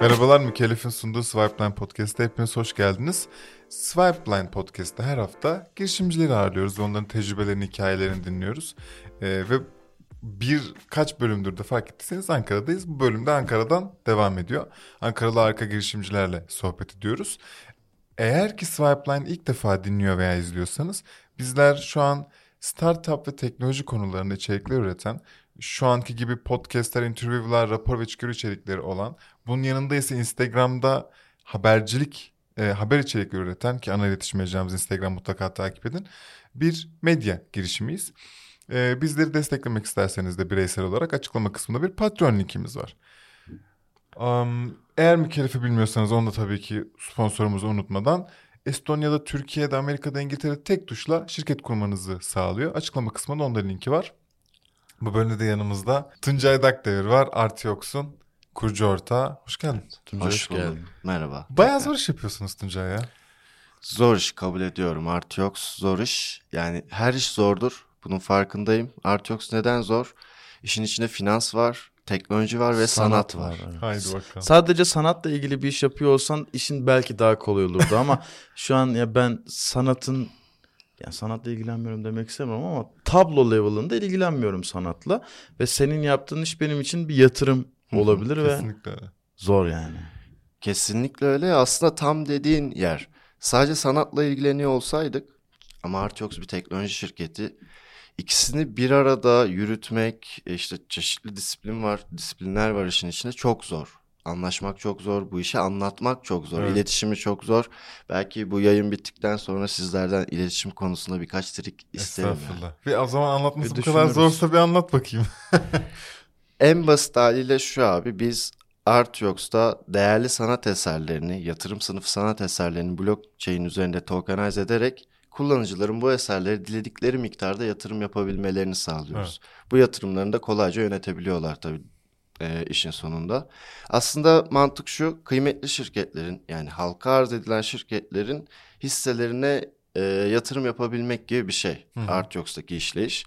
Merhabalar, Mükellef'in sunduğu Swipeline Podcast'a hepiniz hoş geldiniz. Swipeline Podcast'ta her hafta girişimcileri ağırlıyoruz onların tecrübelerini, hikayelerini dinliyoruz. Ee, ve birkaç bölümdür de fark ettiyseniz Ankara'dayız. Bu bölümde Ankara'dan devam ediyor. Ankaralı arka girişimcilerle sohbet ediyoruz. Eğer ki Swipeline ilk defa dinliyor veya izliyorsanız bizler şu an startup ve teknoloji konularında içerikler üreten, şu anki gibi podcastler, interview'lar, rapor ve çıkıyor içerikleri olan, bunun yanında ise Instagram'da habercilik, e, haber içerikleri üreten ki ana iletişim mecramız Instagram mutlaka takip edin. Bir medya girişimiyiz. E, bizleri desteklemek isterseniz de bireysel olarak açıklama kısmında bir Patreon linkimiz var. Um, eğer mükellefi bilmiyorsanız onu da tabii ki sponsorumuzu unutmadan Estonya'da, Türkiye'de, Amerika'da, İngiltere'de tek tuşla şirket kurmanızı sağlıyor. Açıklama kısmında onda linki var. Bu bölümde de yanımızda Tuncay Dakdevir var. Artiox'un kurucu ortağı. Hoş geldin. Tuncay hoş, hoş geldin. Merhaba. Bayağı zor iş yapıyorsunuz Tuncay ya. Zor iş kabul ediyorum. Artiox zor iş. Yani her iş zordur. Bunun farkındayım. Artiox neden zor? İşin içinde finans var, teknoloji var ve sanat, sanat var. var evet. Haydi bakalım. Sadece sanatla ilgili bir iş yapıyor olsan işin belki daha kolay olurdu ama şu an ya ben sanatın yani sanatla ilgilenmiyorum demek istemem ama tablo level'ında ilgilenmiyorum sanatla ve senin yaptığın iş benim için bir yatırım olabilir ve Kesinlikle zor yani. Kesinlikle öyle. Aslında tam dediğin yer. Sadece sanatla ilgileniyor olsaydık ama Artiox bir teknoloji şirketi İkisini bir arada yürütmek, işte çeşitli disiplin var, disiplinler var işin içinde çok zor. Anlaşmak çok zor, bu işi anlatmak çok zor, evet. iletişimi çok zor. Belki bu yayın bittikten sonra sizlerden iletişim konusunda birkaç trik isterim. Estağfurullah. Yani. Ve o zaman anlatması bir bu kadar zorsa bir anlat bakayım. en basit haliyle şu abi, biz Artyox'ta değerli sanat eserlerini, yatırım sınıfı sanat eserlerini blockchain üzerinde tokenize ederek kullanıcıların bu eserleri diledikleri miktarda yatırım yapabilmelerini sağlıyoruz. Evet. Bu yatırımlarını da kolayca yönetebiliyorlar tabii e, işin sonunda. Aslında mantık şu kıymetli şirketlerin yani halka arz edilen şirketlerin hisselerine e, yatırım yapabilmek gibi bir şey. Hı. Artyox'taki işleyiş.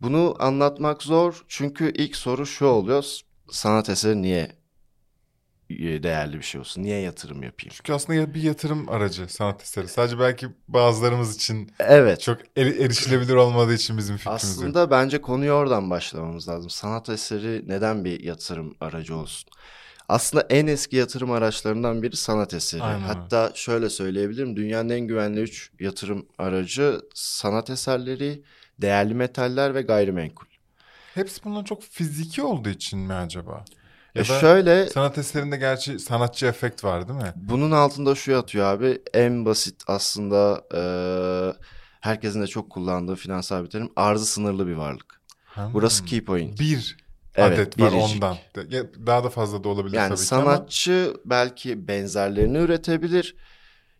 Bunu anlatmak zor çünkü ilk soru şu oluyor. Sanat eseri niye değerli bir şey olsun. Niye yatırım yapayım? Çünkü aslında bir yatırım aracı sanat eseri. Sadece belki bazılarımız için evet. çok er- erişilebilir olmadığı için bizim fikrimiz. Aslında bence konuyu oradan başlamamız lazım. Sanat eseri neden bir yatırım aracı olsun? Aslında en eski yatırım araçlarından biri sanat eseri. Aynen. Hatta şöyle söyleyebilirim. Dünyanın en güvenli üç yatırım aracı sanat eserleri, değerli metaller ve gayrimenkul. Hepsi bunlar çok fiziki olduğu için mi acaba? Ya e şöyle sanat eserinde gerçi sanatçı efekt var değil mi? Bunun altında şu yatıyor abi. En basit aslında e, herkesin de çok kullandığı finansal bir terim arzı sınırlı bir varlık. Hmm. Burası key point. Bir evet, adet var biricik. ondan. Daha da fazla da olabilir yani tabii ki sanatçı ama... belki benzerlerini üretebilir.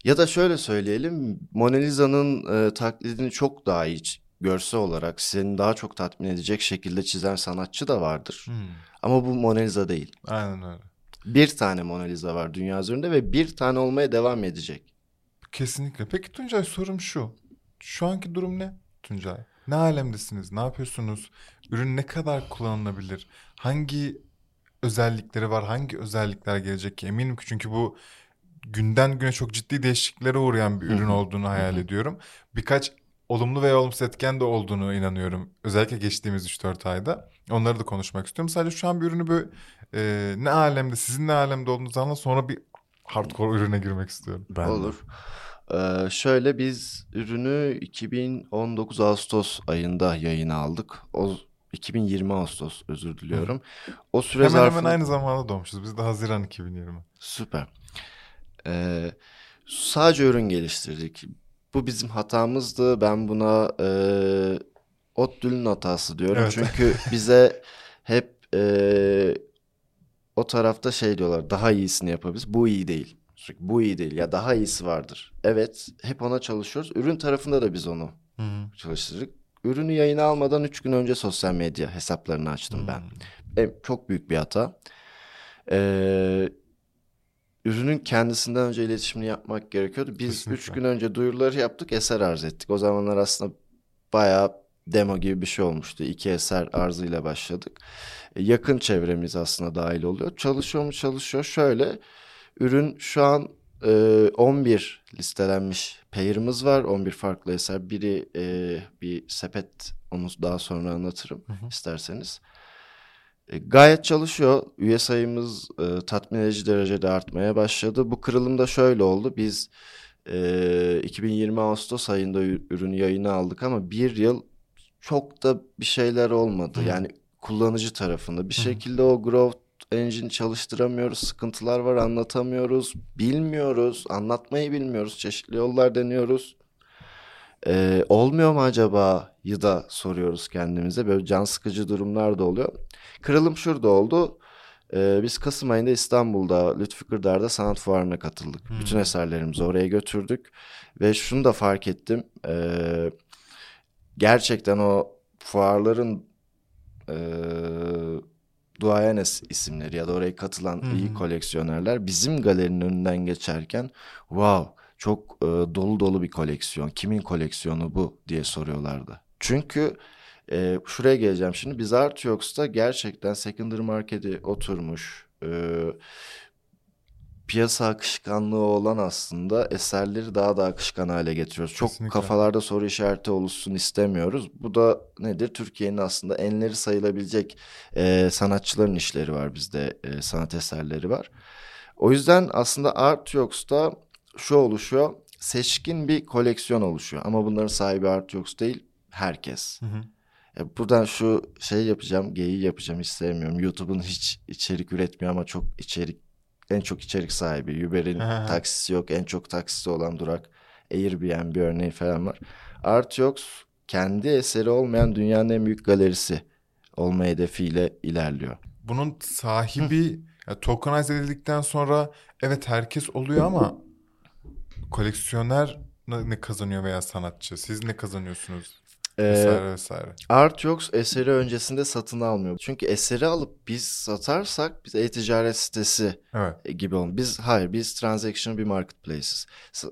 Ya da şöyle söyleyelim Mona Lisa'nın e, taklidini çok daha iyi görsel olarak seni daha çok tatmin edecek şekilde çizen sanatçı da vardır. Hmm. Ama bu Mona Lisa değil. Aynen öyle. Bir tane Mona Lisa var dünya üzerinde ve bir tane olmaya devam edecek. Kesinlikle. Peki Tuncay sorum şu. Şu anki durum ne Tuncay? Ne alemdesiniz? Ne yapıyorsunuz? Ürün ne kadar kullanılabilir? Hangi özellikleri var? Hangi özellikler gelecek ki? Eminim ki çünkü bu günden güne çok ciddi değişikliklere uğrayan bir ürün olduğunu hayal ediyorum. Birkaç olumlu veya olumsuz etken de olduğunu inanıyorum. Özellikle geçtiğimiz 3-4 ayda. Onları da konuşmak istiyorum. Sadece şu an bir ürünü böyle e, ne alemde, sizin ne alemde olduğunuzu anla sonra bir hardcore ürüne girmek istiyorum. Ben Olur. Ee, şöyle biz ürünü 2019 Ağustos ayında yayına aldık. O 2020 Ağustos özür diliyorum. O süre hemen zarfında... hemen aynı zamanda doğmuşuz. Biz de Haziran 2020. Süper. Ee, sadece ürün geliştirdik. Bu bizim hatamızdı. Ben buna e, Ottül'ün hatası diyorum. Evet. Çünkü bize hep e, o tarafta şey diyorlar daha iyisini yapabiliriz. Bu iyi değil. Çünkü bu iyi değil ya daha iyisi vardır. Evet hep ona çalışıyoruz. Ürün tarafında da biz onu Hı-hı. çalıştırdık. Ürünü yayına almadan 3 gün önce sosyal medya hesaplarını açtım Hı-hı. ben. E, çok büyük bir hata. Ee, ürünün kendisinden önce iletişimini yapmak gerekiyordu. Biz 3 gün önce duyuruları yaptık, eser arz ettik. O zamanlar aslında bayağı demo gibi bir şey olmuştu. İki eser arzıyla başladık. E, yakın çevremiz aslında dahil oluyor. Çalışıyor mu çalışıyor. Şöyle ürün şu an e, 11 listelenmiş payırımız var. 11 farklı eser. Biri e, bir sepet onu daha sonra anlatırım Hı hı. isterseniz. E, gayet çalışıyor. Üye sayımız e, tatmin edici derecede artmaya başladı. Bu kırılım da şöyle oldu. Biz e, 2020 Ağustos ayında ürünü yayına aldık ama bir yıl çok da bir şeyler olmadı. Hı. Yani kullanıcı tarafında. Bir Hı. şekilde o growth engine çalıştıramıyoruz. Sıkıntılar var anlatamıyoruz. Bilmiyoruz. Anlatmayı bilmiyoruz. Çeşitli yollar deniyoruz. Ee, olmuyor mu acaba yı da soruyoruz kendimize. Böyle can sıkıcı durumlar da oluyor. Kırılım şurada oldu. Ee, biz Kasım ayında İstanbul'da Lütfü Kırdar'da sanat fuarına katıldık. Hmm. Bütün eserlerimizi oraya götürdük. Ve şunu da fark ettim. Ee, gerçekten o fuarların e, duayen isimleri ya da oraya katılan Hı iyi koleksiyonerler bizim galerinin önünden geçerken wow çok e, dolu dolu bir koleksiyon. Kimin koleksiyonu bu diye soruyorlardı. Çünkü e, şuraya geleceğim şimdi. Biz Artyox'ta gerçekten secondary market'e oturmuş e, piyasa akışkanlığı olan aslında eserleri daha da akışkan hale getiriyoruz. Çok Kesinlikle. kafalarda soru işareti oluşsun istemiyoruz. Bu da nedir? Türkiye'nin aslında enleri sayılabilecek e, sanatçıların işleri var bizde, e, sanat eserleri var. O yüzden aslında Artyox'ta şu oluşuyor, seçkin bir koleksiyon oluşuyor. Ama bunların sahibi Artyox değil, herkes. Hı hı. E, buradan şu şey yapacağım, geyiği yapacağım hiç sevmiyorum. YouTube'un hiç içerik üretmiyor ama çok içerik, en çok içerik sahibi. Uber'in taksisi yok, en çok taksisi olan durak. Airbnb örneği falan var. Artyox kendi eseri olmayan dünyanın en büyük galerisi olma hedefiyle ilerliyor. Bunun sahibi tokenize edildikten sonra evet herkes oluyor ama koleksiyoner ne kazanıyor veya sanatçı? Siz ne kazanıyorsunuz? Ee, Vesaire vesaire. Artyox eseri öncesinde satın almıyor. Çünkü eseri alıp biz satarsak biz e-ticaret sitesi Evet. e, gibi olun. Biz hayır biz transactional bir marketplace'iz.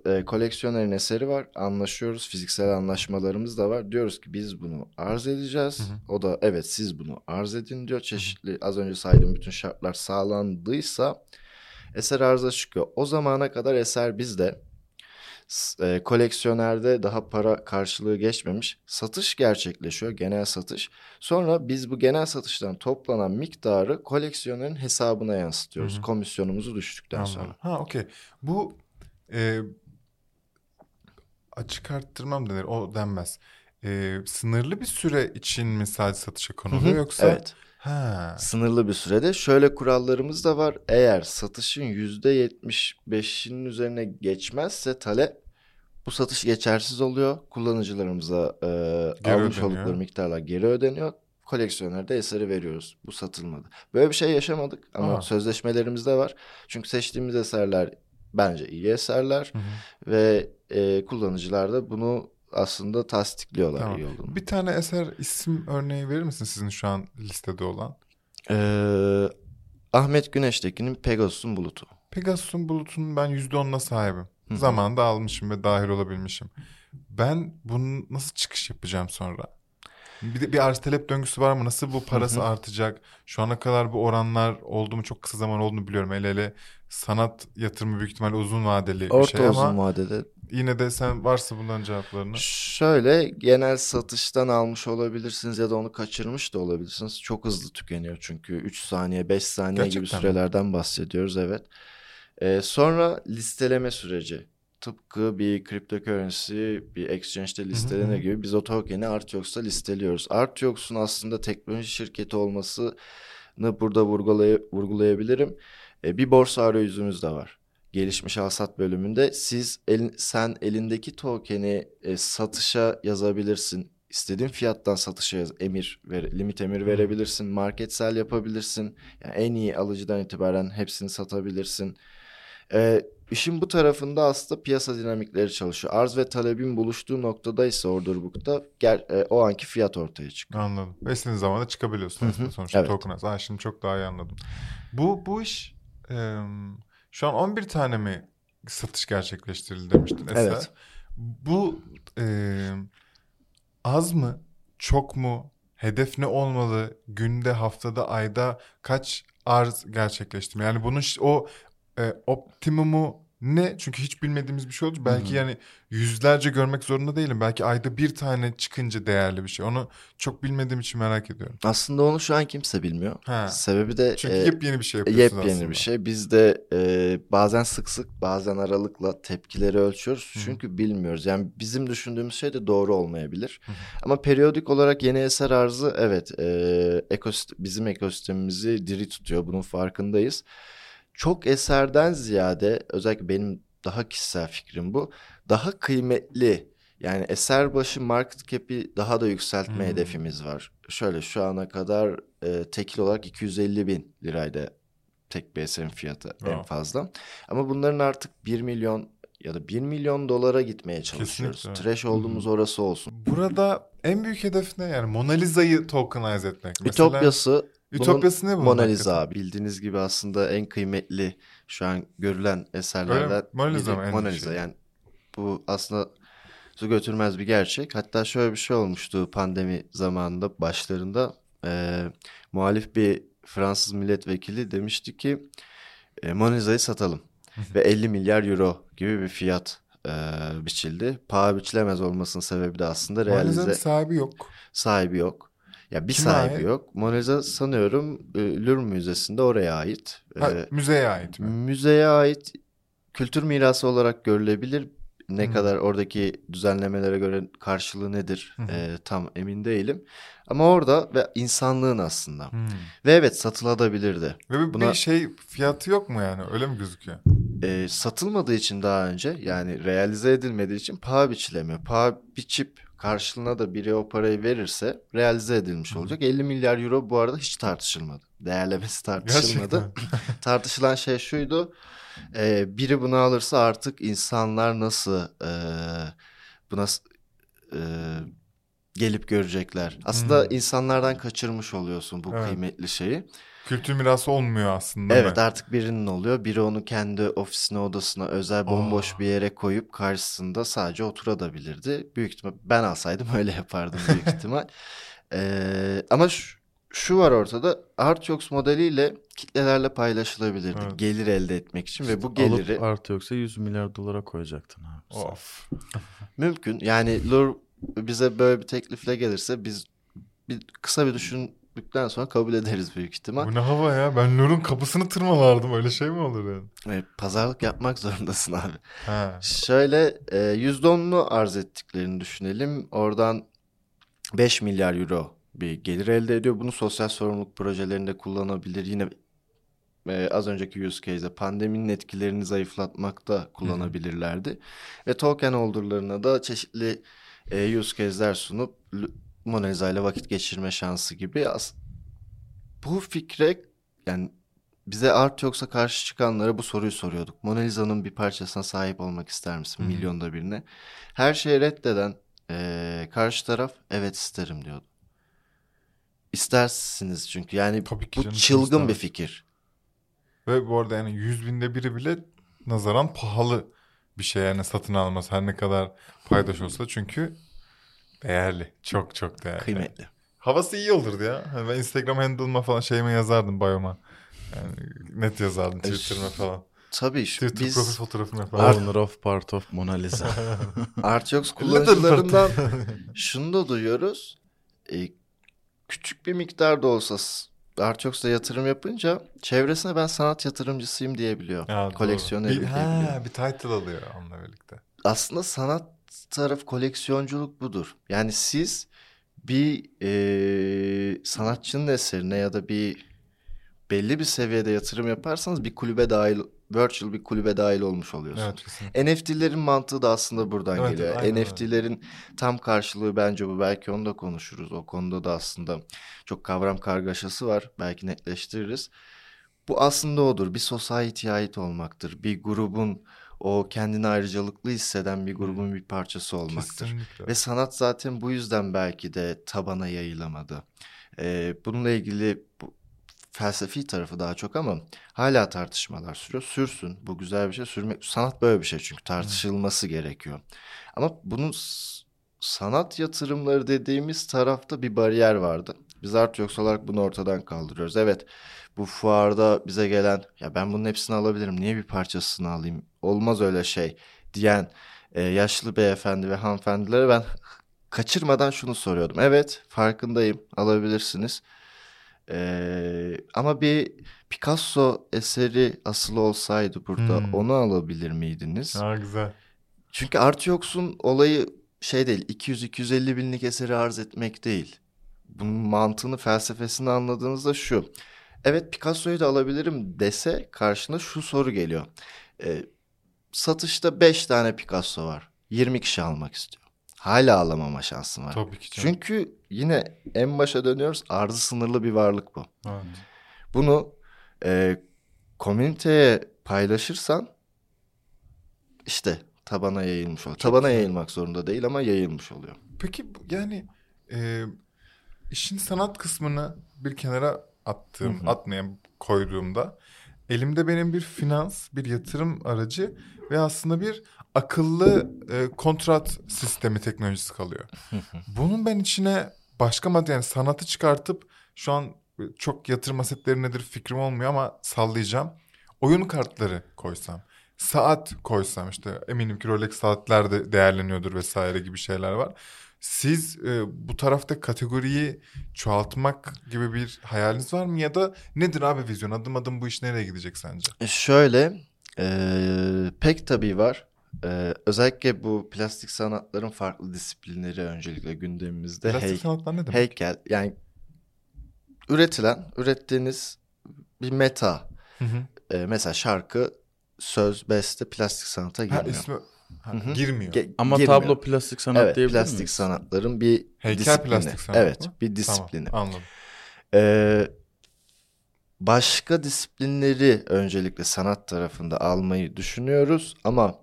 E, koleksiyonerin eseri var. Anlaşıyoruz. Fiziksel anlaşmalarımız da var. Diyoruz ki biz bunu arz edeceğiz. Hı hı. O da evet siz bunu arz edin diyor. Çeşitli az önce saydığım bütün şartlar sağlandıysa eser arıza çıkıyor. O zamana kadar eser bizde. E, koleksiyonerde daha para karşılığı geçmemiş. Satış gerçekleşiyor. Genel satış. Sonra biz bu genel satıştan toplanan miktarı koleksiyonerin hesabına yansıtıyoruz. Hı hı. Komisyonumuzu düştükten Anladım. sonra. Ha okey. Bu e, açık arttırmam denir. O denmez. E, sınırlı bir süre için mi sadece satışa konuluyor yoksa? Evet. Ha. Sınırlı bir sürede şöyle kurallarımız da var. Eğer satışın %75'inin üzerine geçmezse talep bu satış geçersiz oluyor. Kullanıcılarımıza e, Geri almış ödeniyor. oldukları miktarlar geri ödeniyor. Koleksiyonerde eseri veriyoruz. Bu satılmadı. Böyle bir şey yaşamadık ama Aa. sözleşmelerimizde var. Çünkü seçtiğimiz eserler bence iyi eserler Hı hı. ve e, kullanıcılar da bunu aslında tasdikliyorlar Tamam. iyi olduğunu. Bir tane eser isim örneği verir misin sizin şu an listede olan? Ee, Ahmet Güneştekin'in Pegasus'un Bulutu. Pegasus'un bulutun ben %10'una sahibim. Hı hı. Zamanında almışım ve dahil olabilmişim. Ben bunu nasıl çıkış yapacağım sonra? Bir de bir arz talep döngüsü var mı? Nasıl bu parası artacak? Şu ana kadar bu oranlar oldu mu? Çok kısa zaman olduğunu biliyorum. Hele hele sanat yatırımı büyük ihtimalle uzun vadeli bir Orta şey uzun ama vadede. yine de sen varsa bunların cevaplarını. Şöyle genel satıştan almış olabilirsiniz ya da onu kaçırmış da olabilirsiniz. Çok hızlı tükeniyor çünkü 3 saniye 5 saniye gibi Gerçekten mi? sürelerden bahsediyoruz evet. Ee, sonra listeleme süreci. Tıpkı bir cryptocurrency bir exchange'de listelenir hı. gibi biz o token'i Artyox'ta listeliyoruz. Artyox'un aslında teknoloji şirketi olmasını burada vurgulay- vurgulayabilirim. Ee, bir borsa arayüzümüz de var. Gelişmiş alsat bölümünde siz elin- sen elindeki token'i e, satışa yazabilirsin. İstediğin fiyattan satışa yaz, emir ver, limit emir verebilirsin, market sell yapabilirsin. Yani en iyi alıcıdan itibaren hepsini satabilirsin. Ee, işin bu tarafında aslında piyasa dinamikleri çalışıyor. Arz ve talebin buluştuğu noktada ise order book'ta ger- e, o anki fiyat ortaya çıkıyor. Anladım. Ve istediğin zaman da çıkabiliyorsun aslında sonuçta Evet. tokenize. Aa, şimdi çok daha iyi anladım. Bu bu iş e, şu an 11 tane mi satış gerçekleştirildi demiştin eser. Evet. Bu e, az mı? çok mu? Hedef ne olmalı? Günde, haftada, ayda kaç arz gerçekleştim? Yani bunun o e, optimumu ne? Çünkü hiç bilmediğimiz bir şey olacak. Belki yani yüzlerce görmek zorunda değilim. Belki ayda bir tane çıkınca değerli bir şey. Onu çok bilmediğim için merak ediyorum. Aslında onu şu an kimse bilmiyor. Ha. Sebebi de Çünkü e, yepyeni bir şey yapıyorsun yepyeni aslında. bir şey. Biz de e, bazen sık sık bazen aralıkla tepkileri ölçüyoruz. Hı. Çünkü bilmiyoruz. Yani bizim düşündüğümüz şey de doğru olmayabilir. Hı. Ama periyodik olarak yeni eser arzı evet e, ekosist- bizim ekosistemimizi diri tutuyor. Bunun farkındayız. Çok eserden ziyade özellikle benim daha kişisel fikrim bu. Daha kıymetli yani eser başı market cap'i daha da yükseltme Hmm. hedefimiz var. Şöyle şu ana kadar e, tekil olarak 250 bin liraydı tek bir eserin fiyatı en Wow. fazla. Ama bunların artık 1 milyon ya da 1 milyon dolara gitmeye çalışıyoruz. Kesinlikle. Trash olduğumuz orası olsun. Burada en büyük hedef ne? Yani Mona Lisa'yı tokenize etmek. Mesela, Ütopyası Ütopyası ne bunun? Mona Lisa hakikaten? Bildiğiniz gibi aslında en kıymetli şu an görülen eserlerden Mona Lisa mı Mona şey? Lisa yani bu aslında su götürmez bir gerçek. Hatta şöyle bir şey olmuştu pandemi zamanında başlarında e, muhalif bir Fransız milletvekili demişti ki e, Mona Lisa'yı satalım ve 50 milyar euro gibi bir fiyat e, biçildi. Paha biçilemez olmasının sebebi de aslında Mona Lisa'nın realize sahibi yok. sahibi yok. Ya bir Kime sahibi ait? yok. Mona Lisa sanıyorum e, Louvre Müzesi'nde oraya ait. Ha, E, müzeye ait mi? müzeye ait kültür mirası olarak görülebilir. Ne Hı. kadar oradaki düzenlemelere göre karşılığı nedir e, tam emin değilim. Ama orada ve insanlığın aslında. Hmm. Ve evet satılabilirdi. Ve bir, Buna- bir şey fiyatı yok mu yani? Öyle mi gözüküyor? E, satılmadığı için daha önce yani realize edilmediği için paha biçilemiyor. Paha biçip karşılığına da biri o parayı verirse realize edilmiş Hı. olacak. 50 milyar euro bu arada hiç tartışılmadı. Değerlemesi tartışılmadı. Tartışılan şey şuydu. e, biri bunu alırsa artık insanlar nasıl e, buna e, gelip görecekler. Aslında Hmm. insanlardan kaçırmış oluyorsun bu Evet. kıymetli şeyi. Kültür mirası olmuyor aslında. Evet mi? artık birinin oluyor. Biri onu kendi ofisine odasına özel bomboş Aa. bir yere koyup karşısında sadece oturabilirdi. Büyük ihtimal ben alsaydım öyle yapardım büyük ihtimal. Ee, ama şu, şu var ortada Artyox modeliyle kitlelerle paylaşılabilirdi. Evet. Gelir elde etmek için ve bu geliri Alıp artı yoksa 100 milyar dolara koyacaktın abi. Of. mümkün. Yani Lur bize böyle bir teklifle gelirse biz bir kısa bir düşündükten sonra kabul ederiz büyük ihtimal. Bu ne hava ya? Ben Lur'un kapısını tırmalardım. Öyle şey mi olur yani? Ee, pazarlık yapmak zorundasın abi. Ha. Şöyle e, %10'unu arz ettiklerini düşünelim. Oradan 5 milyar euro bir gelir elde ediyor. Bunu sosyal sorumluluk projelerinde kullanabilir. Yine e, az önceki use case'de pandeminin etkilerini zayıflatmakta kullanabilirlerdi. Ve token holder'larına da çeşitli e, use case'ler sunup Mona Lisa ile vakit geçirme şansı gibi. As- bu fikre yani bize art yoksa karşı çıkanlara bu soruyu soruyorduk. Mona Lisa'nın bir parçasına sahip olmak ister misin? Hı hı. Milyonda birine. Her şeyi reddeden eee, karşı taraf evet isterim diyordu. İstersiniz çünkü yani Tabii ki bu canım, çılgın istemez? bir fikir. Ve bu arada yani 100 binde biri bile nazaran pahalı bir şey yani satın alması her ne kadar paydaş olsa çünkü değerli. Çok çok değerli. Kıymetli. Havası iyi olurdu ya. Hani ben Instagram handle'ıma falan şeyime yazardım bioma. Yani net yazardım Twitter'ıma falan. Tabii şu, Twitter biz profil fotoğrafımı falan. Owner of part of Mona Lisa. Artyox kullanıcılarından şunu da duyuyoruz. E, küçük bir miktar da olsa Artyox'ta yatırım yapınca çevresine ben sanat yatırımcısıyım diyebiliyor. Ya. Koleksiyoner bir, diyebiliyor. ha, bir title alıyor onunla birlikte. aslında sanat tarafı koleksiyonculuk budur. Yani siz bir e, sanatçının eserine ya da bir belli bir seviyede yatırım yaparsanız bir kulübe dahil, virtual bir kulübe dahil olmuş oluyorsunuz. Evet. NFT'lerin mantığı da aslında buradan Evet, geliyor. aynen. NFT'lerin tam karşılığı bence bu. Belki onu da konuşuruz. O konuda da aslında çok kavram kargaşası var. Belki netleştiririz. Bu aslında odur. Bir society'ye ait olmaktır. Bir grubun o kendini ayrıcalıklı hisseden bir grubun bir parçası olmaktır. Kesinlikle. Ve sanat zaten bu yüzden belki de tabana yayılamadı. Ee, bununla ilgili bu felsefi tarafı daha çok ama hala tartışmalar sürüyor. Sürsün. Bu güzel bir şey. Sürmek sanat böyle bir şey çünkü tartışılması gerekiyor. Ama bunun sanat yatırımları dediğimiz tarafta bir bariyer vardı. Biz Art Yoks olarak bunu ortadan kaldırıyoruz. Evet bu fuarda bize gelen ya ben bunun hepsini alabilirim niye bir parçasını alayım olmaz öyle şey diyen e, yaşlı beyefendi ve hanımefendilere ben kaçırmadan şunu soruyordum. Evet farkındayım alabilirsiniz. Ee, ama bir Picasso eseri asılı olsaydı burada Hmm. onu alabilir miydiniz? Ha güzel. Çünkü Art Yoks'un olayı şey değil 200-250 binlik eseri arz etmek değil. Bunun mantığını felsefesini anladığınızda şu. Evet Picasso'yu da alabilirim dese karşına şu soru geliyor. Ee, satışta 5 tane Picasso var. 20 kişi almak istiyor. Hala alamama şansın var. Tabii ki canım. Çünkü yine en başa dönüyoruz. Arzı sınırlı bir varlık bu. Evet. Bunu e, komüniteye paylaşırsan işte tabana yayılmış oluyor. Tabana güzel. yayılmak zorunda değil ama yayılmış oluyor. Peki yani e, işin sanat kısmını bir kenara attığım, Hı hı. atmayan koyduğumda elimde benim bir finans, bir yatırım aracı ve aslında bir akıllı e, kontrat sistemi teknolojisi kalıyor. Bunun ben içine başka madde yani sanatı çıkartıp şu an çok yatırım asetleri nedir fikrim olmuyor ama sallayacağım. Oyun kartları koysam, saat koysam işte eminim ki Rolex saatler de değerleniyordur vesaire gibi şeyler var. Siz e, bu tarafta kategoriyi çoğaltmak gibi bir hayaliniz var mı ya da nedir abi vizyon adım adım bu iş nereye gidecek sence? E, Şöyle e, pek tabii var. E, özellikle bu plastik sanatların farklı disiplinleri öncelikle gündemimizde. Plastik Hey- sanatlar ne demek? heykel yani üretilen, ürettiğiniz bir meta. Hı hı. E, mesela şarkı, söz, beste plastik sanata Ha, girmiyor. ismi ha, Hı hı. girmiyor. Ge- Ama girmiyor. tablo plastik sanat evet, diyebilir plastik miyiz? sanatların bir Heykel disiplini. plastik sanat Evet, mı? bir disiplini. Tamam, anladım. Ee, başka disiplinleri öncelikle sanat tarafında almayı düşünüyoruz ama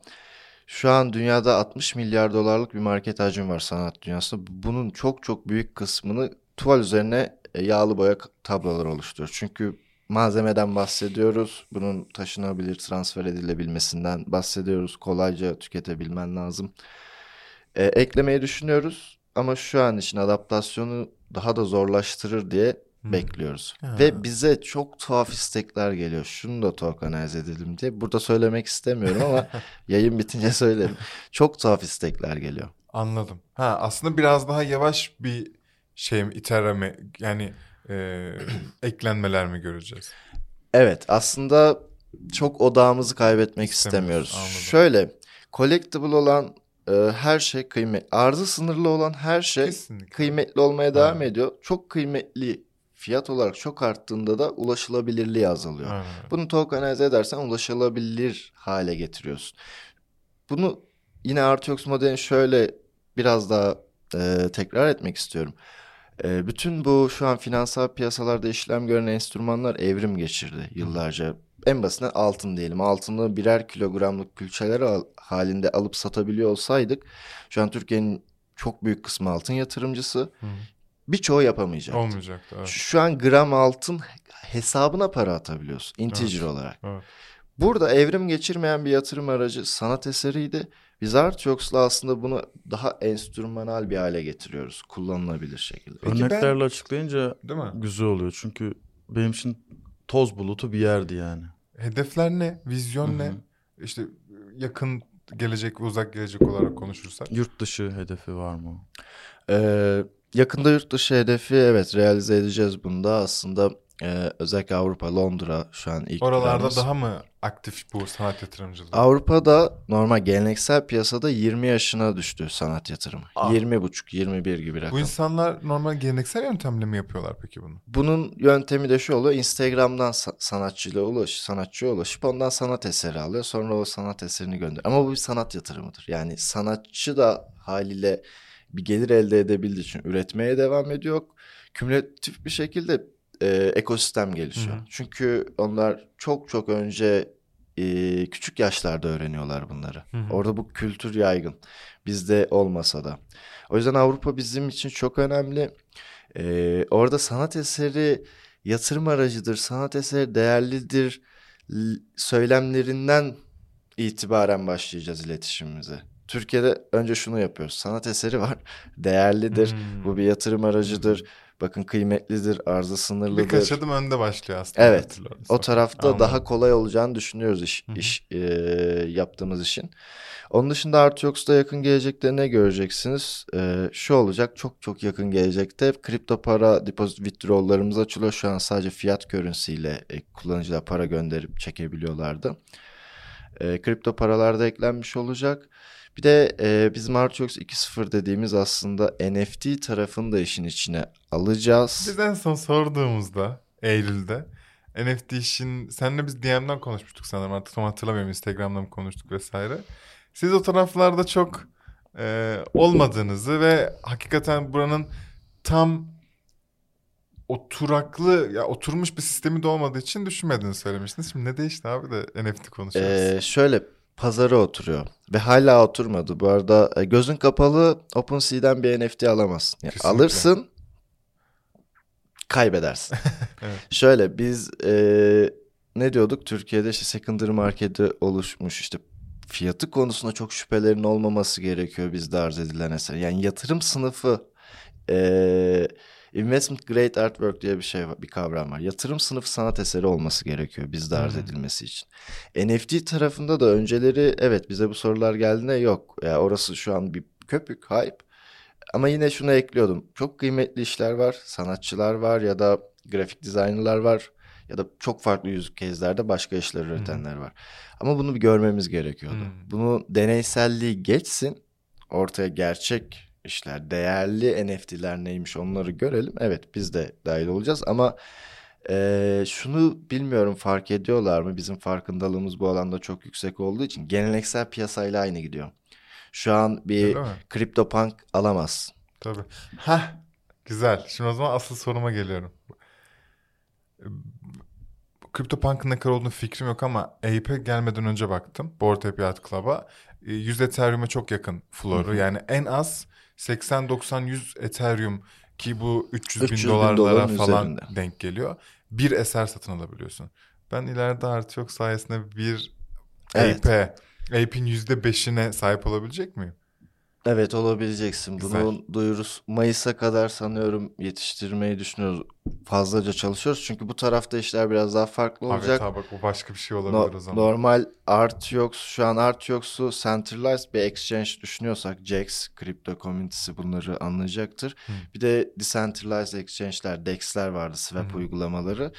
şu an dünyada 60 milyar dolarlık bir market hacmi var sanat dünyasında. Bunun çok çok büyük kısmını tuval üzerine e, yağlı boya tablolar oluşturuyor. Çünkü malzemeden bahsediyoruz. Bunun taşınabilir, transfer edilebilmesinden bahsediyoruz. Kolayca tüketebilmen lazım. E, eklemeyi düşünüyoruz ama şu an için adaptasyonu daha da zorlaştırır diye Hmm. bekliyoruz. Ha. Ve bize çok tuhaf istekler geliyor. Şunu da tokenize edelim diye. Burada söylemek istemiyorum ama yayın bitince söylerim. Çok tuhaf istekler geliyor. Anladım. Ha aslında biraz daha yavaş bir şey mi itereme yani e, eklenmeler mi göreceğiz? Evet aslında çok odağımızı kaybetmek İstemiyoruz, anladım. Şöyle collectible olan e, her şey kıymet. Arzı sınırlı olan her şey Kesinlikle. kıymetli olmaya devam Ha. ediyor. Çok kıymetli fiyat olarak çok arttığında da ulaşılabilirliği azalıyor. Aynen. Bunu tokenize edersen ulaşılabilir hale getiriyorsun. Bunu yine Artyox modelini şöyle biraz daha e, tekrar etmek istiyorum. E, bütün bu şu an finansal piyasalarda işlem gören enstrümanlar evrim geçirdi yıllarca. En basitinden altın diyelim. Altını birer kilogramlık külçeler al- halinde alıp satabiliyor olsaydık şu an Türkiye'nin çok büyük kısmı altın yatırımcısı. Hı. Birçoğu yapamayacaktı. Olmayacaktı. Evet. Şu an gram altın hesabına para atabiliyorsun integer olarak. Evet. Burada evrim geçirmeyen bir yatırım aracı sanat eseriydi. Biz Artyox'la aslında bunu daha enstrümanal bir hale getiriyoruz. Kullanılabilir şekilde. Peki ben- Örneklerle açıklayınca Değil mi? güzel oluyor. Çünkü benim için toz bulutu bir yerdi yani. Hedefler ne? Vizyon ne? İşte yakın gelecek ve uzak gelecek olarak konuşursak. Yurt dışı hedefi var mı? Ee, yakında yurt dışı hedefi evet realize edeceğiz bunda. Aslında e, özellikle Avrupa, Londra şu an ilk Oralarda planımız. daha mı aktif bu sanat yatırımcılığı? Avrupa'da normal geleneksel piyasada 20 yaşına düştü sanat yatırımı. Ah. 20 buçuk, 21 gibi rakam. Bu insanlar normal geleneksel yöntemle mi yapıyorlar peki bunu? Bunun yöntemi de şu oluyor. Instagram'dan sa- sanatçıyla ulaş, sanatçıya ulaşıp ondan sanat eseri alıyor. Sonra o sanat eserini gönderiyor. Ama bu bir sanat yatırımıdır. Yani sanatçı da haliyle bir gelir elde edebildiği için üretmeye devam ediyor. Kümülatif bir şekilde e, ekosistem gelişiyor. Hı hı. Çünkü onlar çok çok önce e, küçük yaşlarda öğreniyorlar bunları. Hı hı. Orada bu kültür yaygın. Bizde olmasa da. O yüzden Avrupa bizim için çok önemli. Ee, orada sanat eseri yatırım aracıdır, sanat eseri değerlidir söylemlerinden itibaren başlayacağız iletişimimize. Türkiye'de önce şunu yapıyoruz. Sanat eseri var. Değerlidir. Hmm. Bu bir yatırım aracıdır. Bakın kıymetlidir. Arzı sınırlıdır. Birkaç adım önde başlıyor aslında. Evet. O tarafta Anladım. daha kolay olacağını düşünüyoruz iş, Hı hı. iş e, yaptığımız işin. Onun dışında Artyox'ta yakın gelecekte ne göreceksiniz? E, şu olacak çok çok yakın gelecekte kripto para deposit withdraw'larımız açılıyor. Şu an sadece fiyat ile e, kullanıcılar para gönderip çekebiliyorlardı. E, kripto paralar da eklenmiş olacak. Bir de e, bizim Artyox 2.0 dediğimiz aslında NFT tarafını da işin içine alacağız. Biz en son sorduğumuzda Eylül'de NFT işin senle biz DM'den konuşmuştuk sanırım artık tam hatırlamıyorum Instagram'dan mı konuştuk vesaire. Siz o taraflarda çok e, olmadığınızı ve hakikaten buranın tam oturaklı ya oturmuş bir sistemi de olmadığı için düşünmediğini söylemiştiniz. Şimdi ne değişti abi de NFT konuşuyoruz. Ee, şöyle pazara oturuyor ve hala oturmadı. Bu arada e, gözün kapalı OpenSea'den bir NFT alamazsın. Yani Kesinlikle. alırsın kaybedersin. Evet. Şöyle biz e, ne diyorduk? Türkiye'de işte secondary market'i oluşmuş işte fiyatı konusunda çok şüphelerin olmaması gerekiyor bizde arz edilen eser. Yani yatırım sınıfı e, investment grade artwork diye bir şey var, bir kavram var. Yatırım sınıfı sanat eseri olması gerekiyor bizde arz Hmm. edilmesi için. NFT tarafında da önceleri evet bize bu sorular geldiğinde yok. Yani orası şu an bir köpük, hype. Ama yine şunu ekliyordum. Çok kıymetli işler var, sanatçılar var ya da grafik designerlar var ya da çok farklı yüz kezlerde başka işler üretenler var. Ama bunu bir görmemiz gerekiyordu. Hmm. Bunu deneyselliği geçsin, ortaya gerçek işler, değerli NFT'ler neymiş onları görelim. Evet biz de dahil olacağız ama eee, şunu bilmiyorum fark ediyorlar mı? Bizim farkındalığımız bu alanda çok yüksek olduğu için geleneksel piyasayla aynı gidiyor. Şu an bir Öyle mi? CryptoPunk alamaz. Tabii. Hah, güzel. Şimdi o zaman asıl soruma geliyorum. CryptoPunk'ın ne kadar olduğunu fikrim yok ama Ape'e gelmeden önce baktım. Bored Ape Yacht Club'a. E, 100 Ethereum'e çok yakın floru. Yani en az 80-90-100 Ethereum ki bu 300 bin 300 bin dolarlara doların falan üzerinde. denk geliyor. Bir eser satın alabiliyorsun. Ben ileride artı yok sayesinde bir Evet. Ape'e, Ape'in %5'ine sahip olabilecek miyim? Evet olabileceksin. Güzel. Bunun duyurusu Mayıs'a kadar sanıyorum yetiştirmeyi düşünüyoruz. Fazlaca çalışıyoruz. Çünkü bu tarafta işler biraz daha farklı olacak. Evet abi bak o başka bir şey olabilir No- o zaman. normal Artyox şu an Artyox'u centralized bir exchange düşünüyorsak Jax, kripto community'si bunları anlayacaktır. Hı. Bir de decentralized exchange'ler, DEX'ler vardı, swap Hı hı. uygulamaları.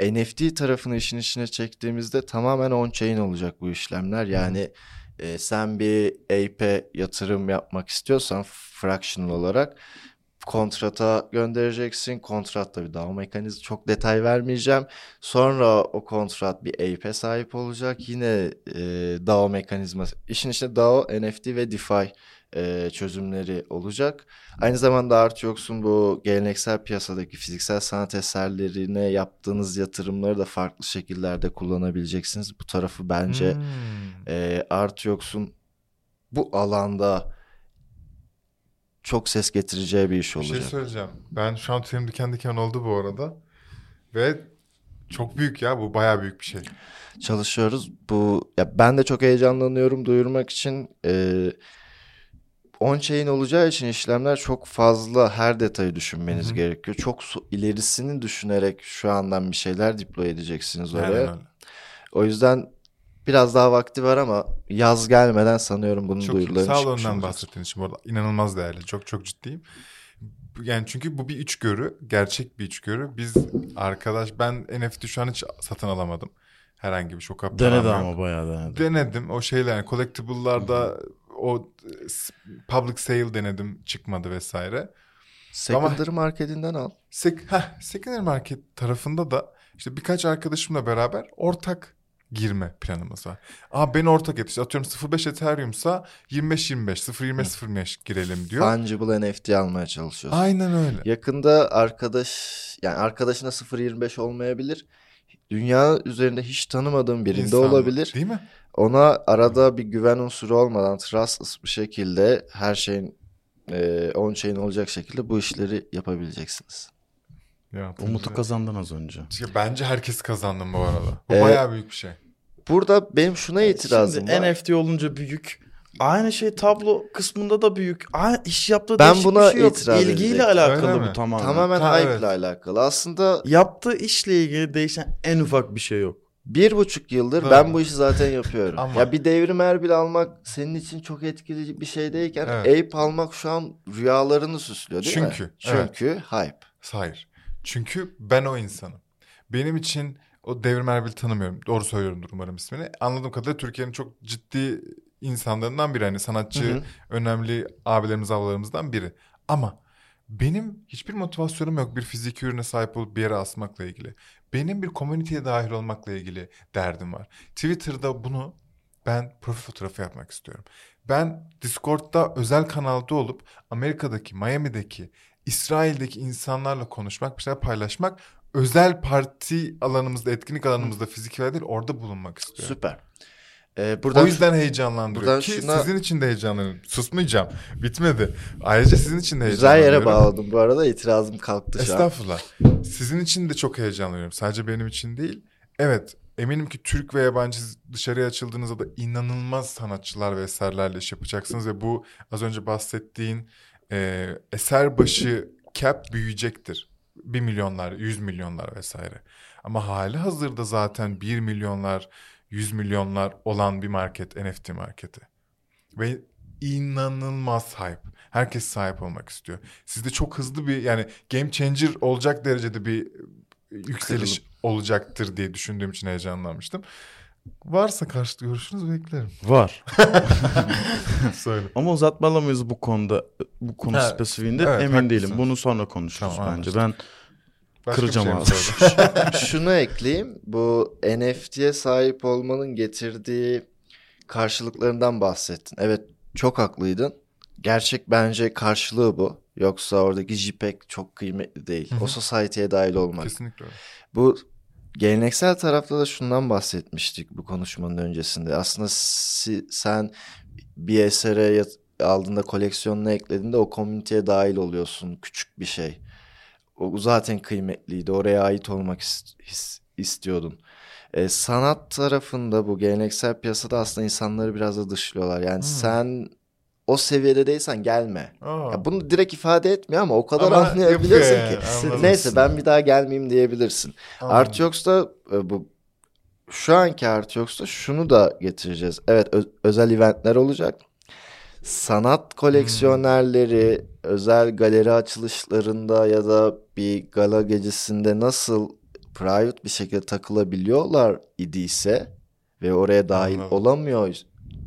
NFT tarafını işin içine çektiğimizde tamamen on-chain olacak bu işlemler. Yani e, sen bir Ape'e yatırım yapmak istiyorsan fractional olarak kontrata göndereceksin. Kontratta bir DAO mekanizması çok detay vermeyeceğim. Sonra o kontrat bir Ape'e sahip olacak. Yine e, DAO mekanizması. İşin içinde DAO, NFT ve DeFi e, çözümleri olacak. Aynı zamanda Artyox'un bu geleneksel piyasadaki fiziksel sanat eserlerine yaptığınız yatırımları da farklı şekillerde kullanabileceksiniz. Bu tarafı bence Hmm. e, Artyox'un bu alanda çok ses getireceği bir iş Bir şey olacak. söyleyeceğim. Ben şu an tüylerim diken diken oldu bu arada. Ve çok büyük ya bu bayağı büyük bir şey. Çalışıyoruz. Bu ya ben de çok heyecanlanıyorum duyurmak için. Ee, on-chain olacağı için işlemler çok fazla her detayı düşünmeniz Hı hı. gerekiyor. Çok so- ilerisini düşünerek şu andan bir şeyler deploy edeceksiniz oraya. Aynen öyle. O yüzden biraz daha vakti var ama yaz gelmeden sanıyorum bunun Çok duyurularını Sağ ol çıkmış önden olacak. bahsettiğin için bu arada. İnanılmaz değerli. Çok çok ciddiyim. Yani çünkü bu bir içgörü. Gerçek bir içgörü. Biz arkadaş ben NFT şu an hiç satın alamadım. Herhangi bir şok Denedi ama bayağı denedi. Denedim. O şeyler yani collectible'larda o public sale denedim. Çıkmadı vesaire. Secondary marketinden al. Sek heh, secondary market tarafında da işte birkaç arkadaşımla beraber ortak girme planımız var. Aa ben ortak et. İşte atıyorum 0.5 Ethereum'sa 25-25, 0.20-0.25 girelim diyor. Fungible NFT almaya çalışıyorsun. Aynen öyle. Yakında arkadaş yani arkadaşına 0.25 olmayabilir. Dünya üzerinde hiç tanımadığın birinde İnsanlar, olabilir. Değil mi? Ona arada bir güven unsuru olmadan trustless bir şekilde her şeyin e, on-chain olacak şekilde bu işleri yapabileceksiniz. Ya, Umut'u kazandın az önce. Ya Bence herkes kazandı bu arada. Bu Ee, bayağı büyük bir şey. Burada benim şuna itirazım Şimdi var. NFT olunca büyük Aynı şey tablo kısmında da büyük. Aynı iş yaptığı Ben değişik buna bir şey yok. itiraz İlgiyle edecektim. alakalı Öyle bu mi? tamamen. Tamamen Ha, hype evet. ile alakalı. Aslında Yaptığı işle ilgili değişen en ufak bir şey yok. bir buçuk yıldır Doğru. ben bu işi zaten yapıyorum. Ama- Ya bir devrim erbil almak senin için çok etkili bir şey değilken Evet. Ape almak şu an rüyalarını süslüyor değil mi? Çünkü, evet. Çünkü hype. Hayır. Çünkü ben o insanım. Benim için o Devrim Erbil'i tanımıyorum. Doğru söylüyorumdur umarım ismini. Anladığım kadarıyla Türkiye'nin çok ciddi insanlarından biri. Hani sanatçı, Hı hı. önemli abilerimiz, ablalarımızdan biri. Ama benim hiçbir motivasyonum yok bir fiziki ürüne sahip olup bir yere asmakla ilgili. Benim bir komüniteye dahil olmakla ilgili derdim var. Twitter'da bunu ben profil fotoğrafı yapmak istiyorum. Ben Discord'da özel kanalda olup Amerika'daki, Miami'deki, İsrail'deki insanlarla konuşmak, bir şeyler paylaşmak, özel parti alanımızda, etkinlik alanımızda fiziki değil orada bulunmak istiyorum. Süper. Ee, buradan o yüzden heyecanlandırıyor buradan ki şuna- sizin için de heyecanlanıyorum. Susmayacağım. Bitmedi. Ayrıca sizin için de güzel yere heyecanlanıyorum. bağladım bu arada itirazım kalktı şu an. Estağfurullah. Sizin için de çok heyecanlanıyorum. Sadece benim için değil. Evet eminim ki Türk ve yabancı dışarıya açıldığınızda da inanılmaz sanatçılar ve eserlerle iş yapacaksınız. Ve bu az önce bahsettiğin e, eser başı cap büyüyecektir. 1 milyonlar, 100 milyonlar vesaire. Ama hali hazırda zaten 1 milyonlar, 100 milyonlar olan bir market NFT marketi. Ve inanılmaz hype. Herkes sahip olmak istiyor. Sizde çok hızlı bir yani game changer olacak derecede bir yükseliş olacaktır diye düşündüğüm için heyecanlanmıştım. Varsa karşıt görüşünüz beklerim. Var. Söyle. Ama uzatmalı mıyız bu konuda? Bu konu Evet. spesifiğinde Evet, emin haklısın. değilim. Bunu sonra konuşuruz Tamam, bence. Ben Başka Kıracağım şey ağzını. Şunu ekleyeyim. Bu NFT'ye sahip olmanın getirdiği karşılıklarından bahsettin. Evet çok haklıydın. Gerçek bence karşılığı bu. Yoksa oradaki JPEG çok kıymetli değil. Hı hı. O society'ye dahil olmak. Kesinlikle öyle. Bu geleneksel tarafta da şundan bahsetmiştik bu konuşmanın öncesinde. Aslında si- sen bir esere yat- aldığında koleksiyonuna eklediğinde o komüniteye dahil oluyorsun. Küçük bir şey. O zaten kıymetliydi. Oraya ait olmak is- his- istiyordun. E, sanat tarafında bu geleneksel piyasada aslında insanları biraz da dışlıyorlar. Yani Hmm. sen o seviyede değilsen gelme. Aa. Ya bunu direkt ifade etmiyor ama o kadar Ama anlayabiliyorsun yapıyor ki. anladım. Neyse ben bir daha gelmeyeyim diyebilirsin. Artyox'ta e, bu şu anki Artyox'ta şunu da getireceğiz. Evet özel eventler olacak. Sanat koleksiyonerleri özel galeri açılışlarında ya da bir gala gecesinde nasıl private bir şekilde takılabiliyorlar idiyse ve oraya dahil Anladım. olamıyor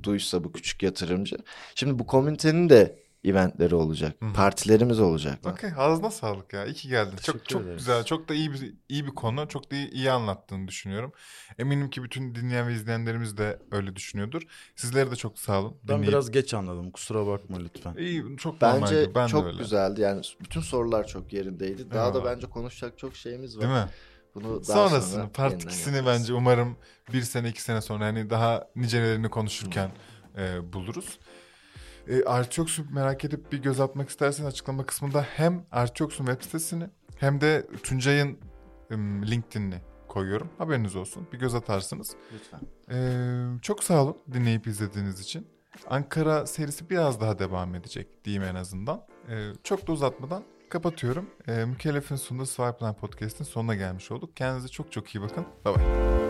duysa bu küçük yatırımcı. Şimdi bu komünitenin de eventleri olacak. Hı hı. Partilerimiz olacak. Okey ağzına sağlık ya. İyi ki geldin. Çok Teşekkür çok ederiz. güzel. Çok da iyi bir iyi bir konu. Çok da iyi, iyi anlattığını düşünüyorum. Eminim ki bütün dinleyen ve izleyenlerimiz de öyle düşünüyordur. Sizlere de çok sağ olun. ben Dinleyip- biraz geç anladım. Kusura bakma lütfen. iyi çok Bence normaldi. Ben de çok öyle. güzeldi. Yani bütün sorular çok yerindeydi. Daha da Eyvallah. bence konuşacak çok şeyimiz var. Değil mi? Bunu daha Sonrasını, sonra part yeniden 2'sini yaparız. bence umarım bir sene iki sene sonra hani daha nicelerini konuşurken e, buluruz. E, Artyox'u merak edip bir göz atmak isterseniz açıklama kısmında hem Artyox'un web sitesini hem de Tuncay'ın em, LinkedIn'ini koyuyorum. Haberiniz olsun. Bir göz atarsınız. Lütfen. Ee, çok sağ olun dinleyip izlediğiniz için. Ankara serisi biraz daha devam edecek diyeyim en azından. Ee, çok da uzatmadan kapatıyorum. Ee, Mükellef'in sunduğu Swipeline Podcast'in sonuna gelmiş olduk. Kendinize çok çok iyi bakın. Bye bye.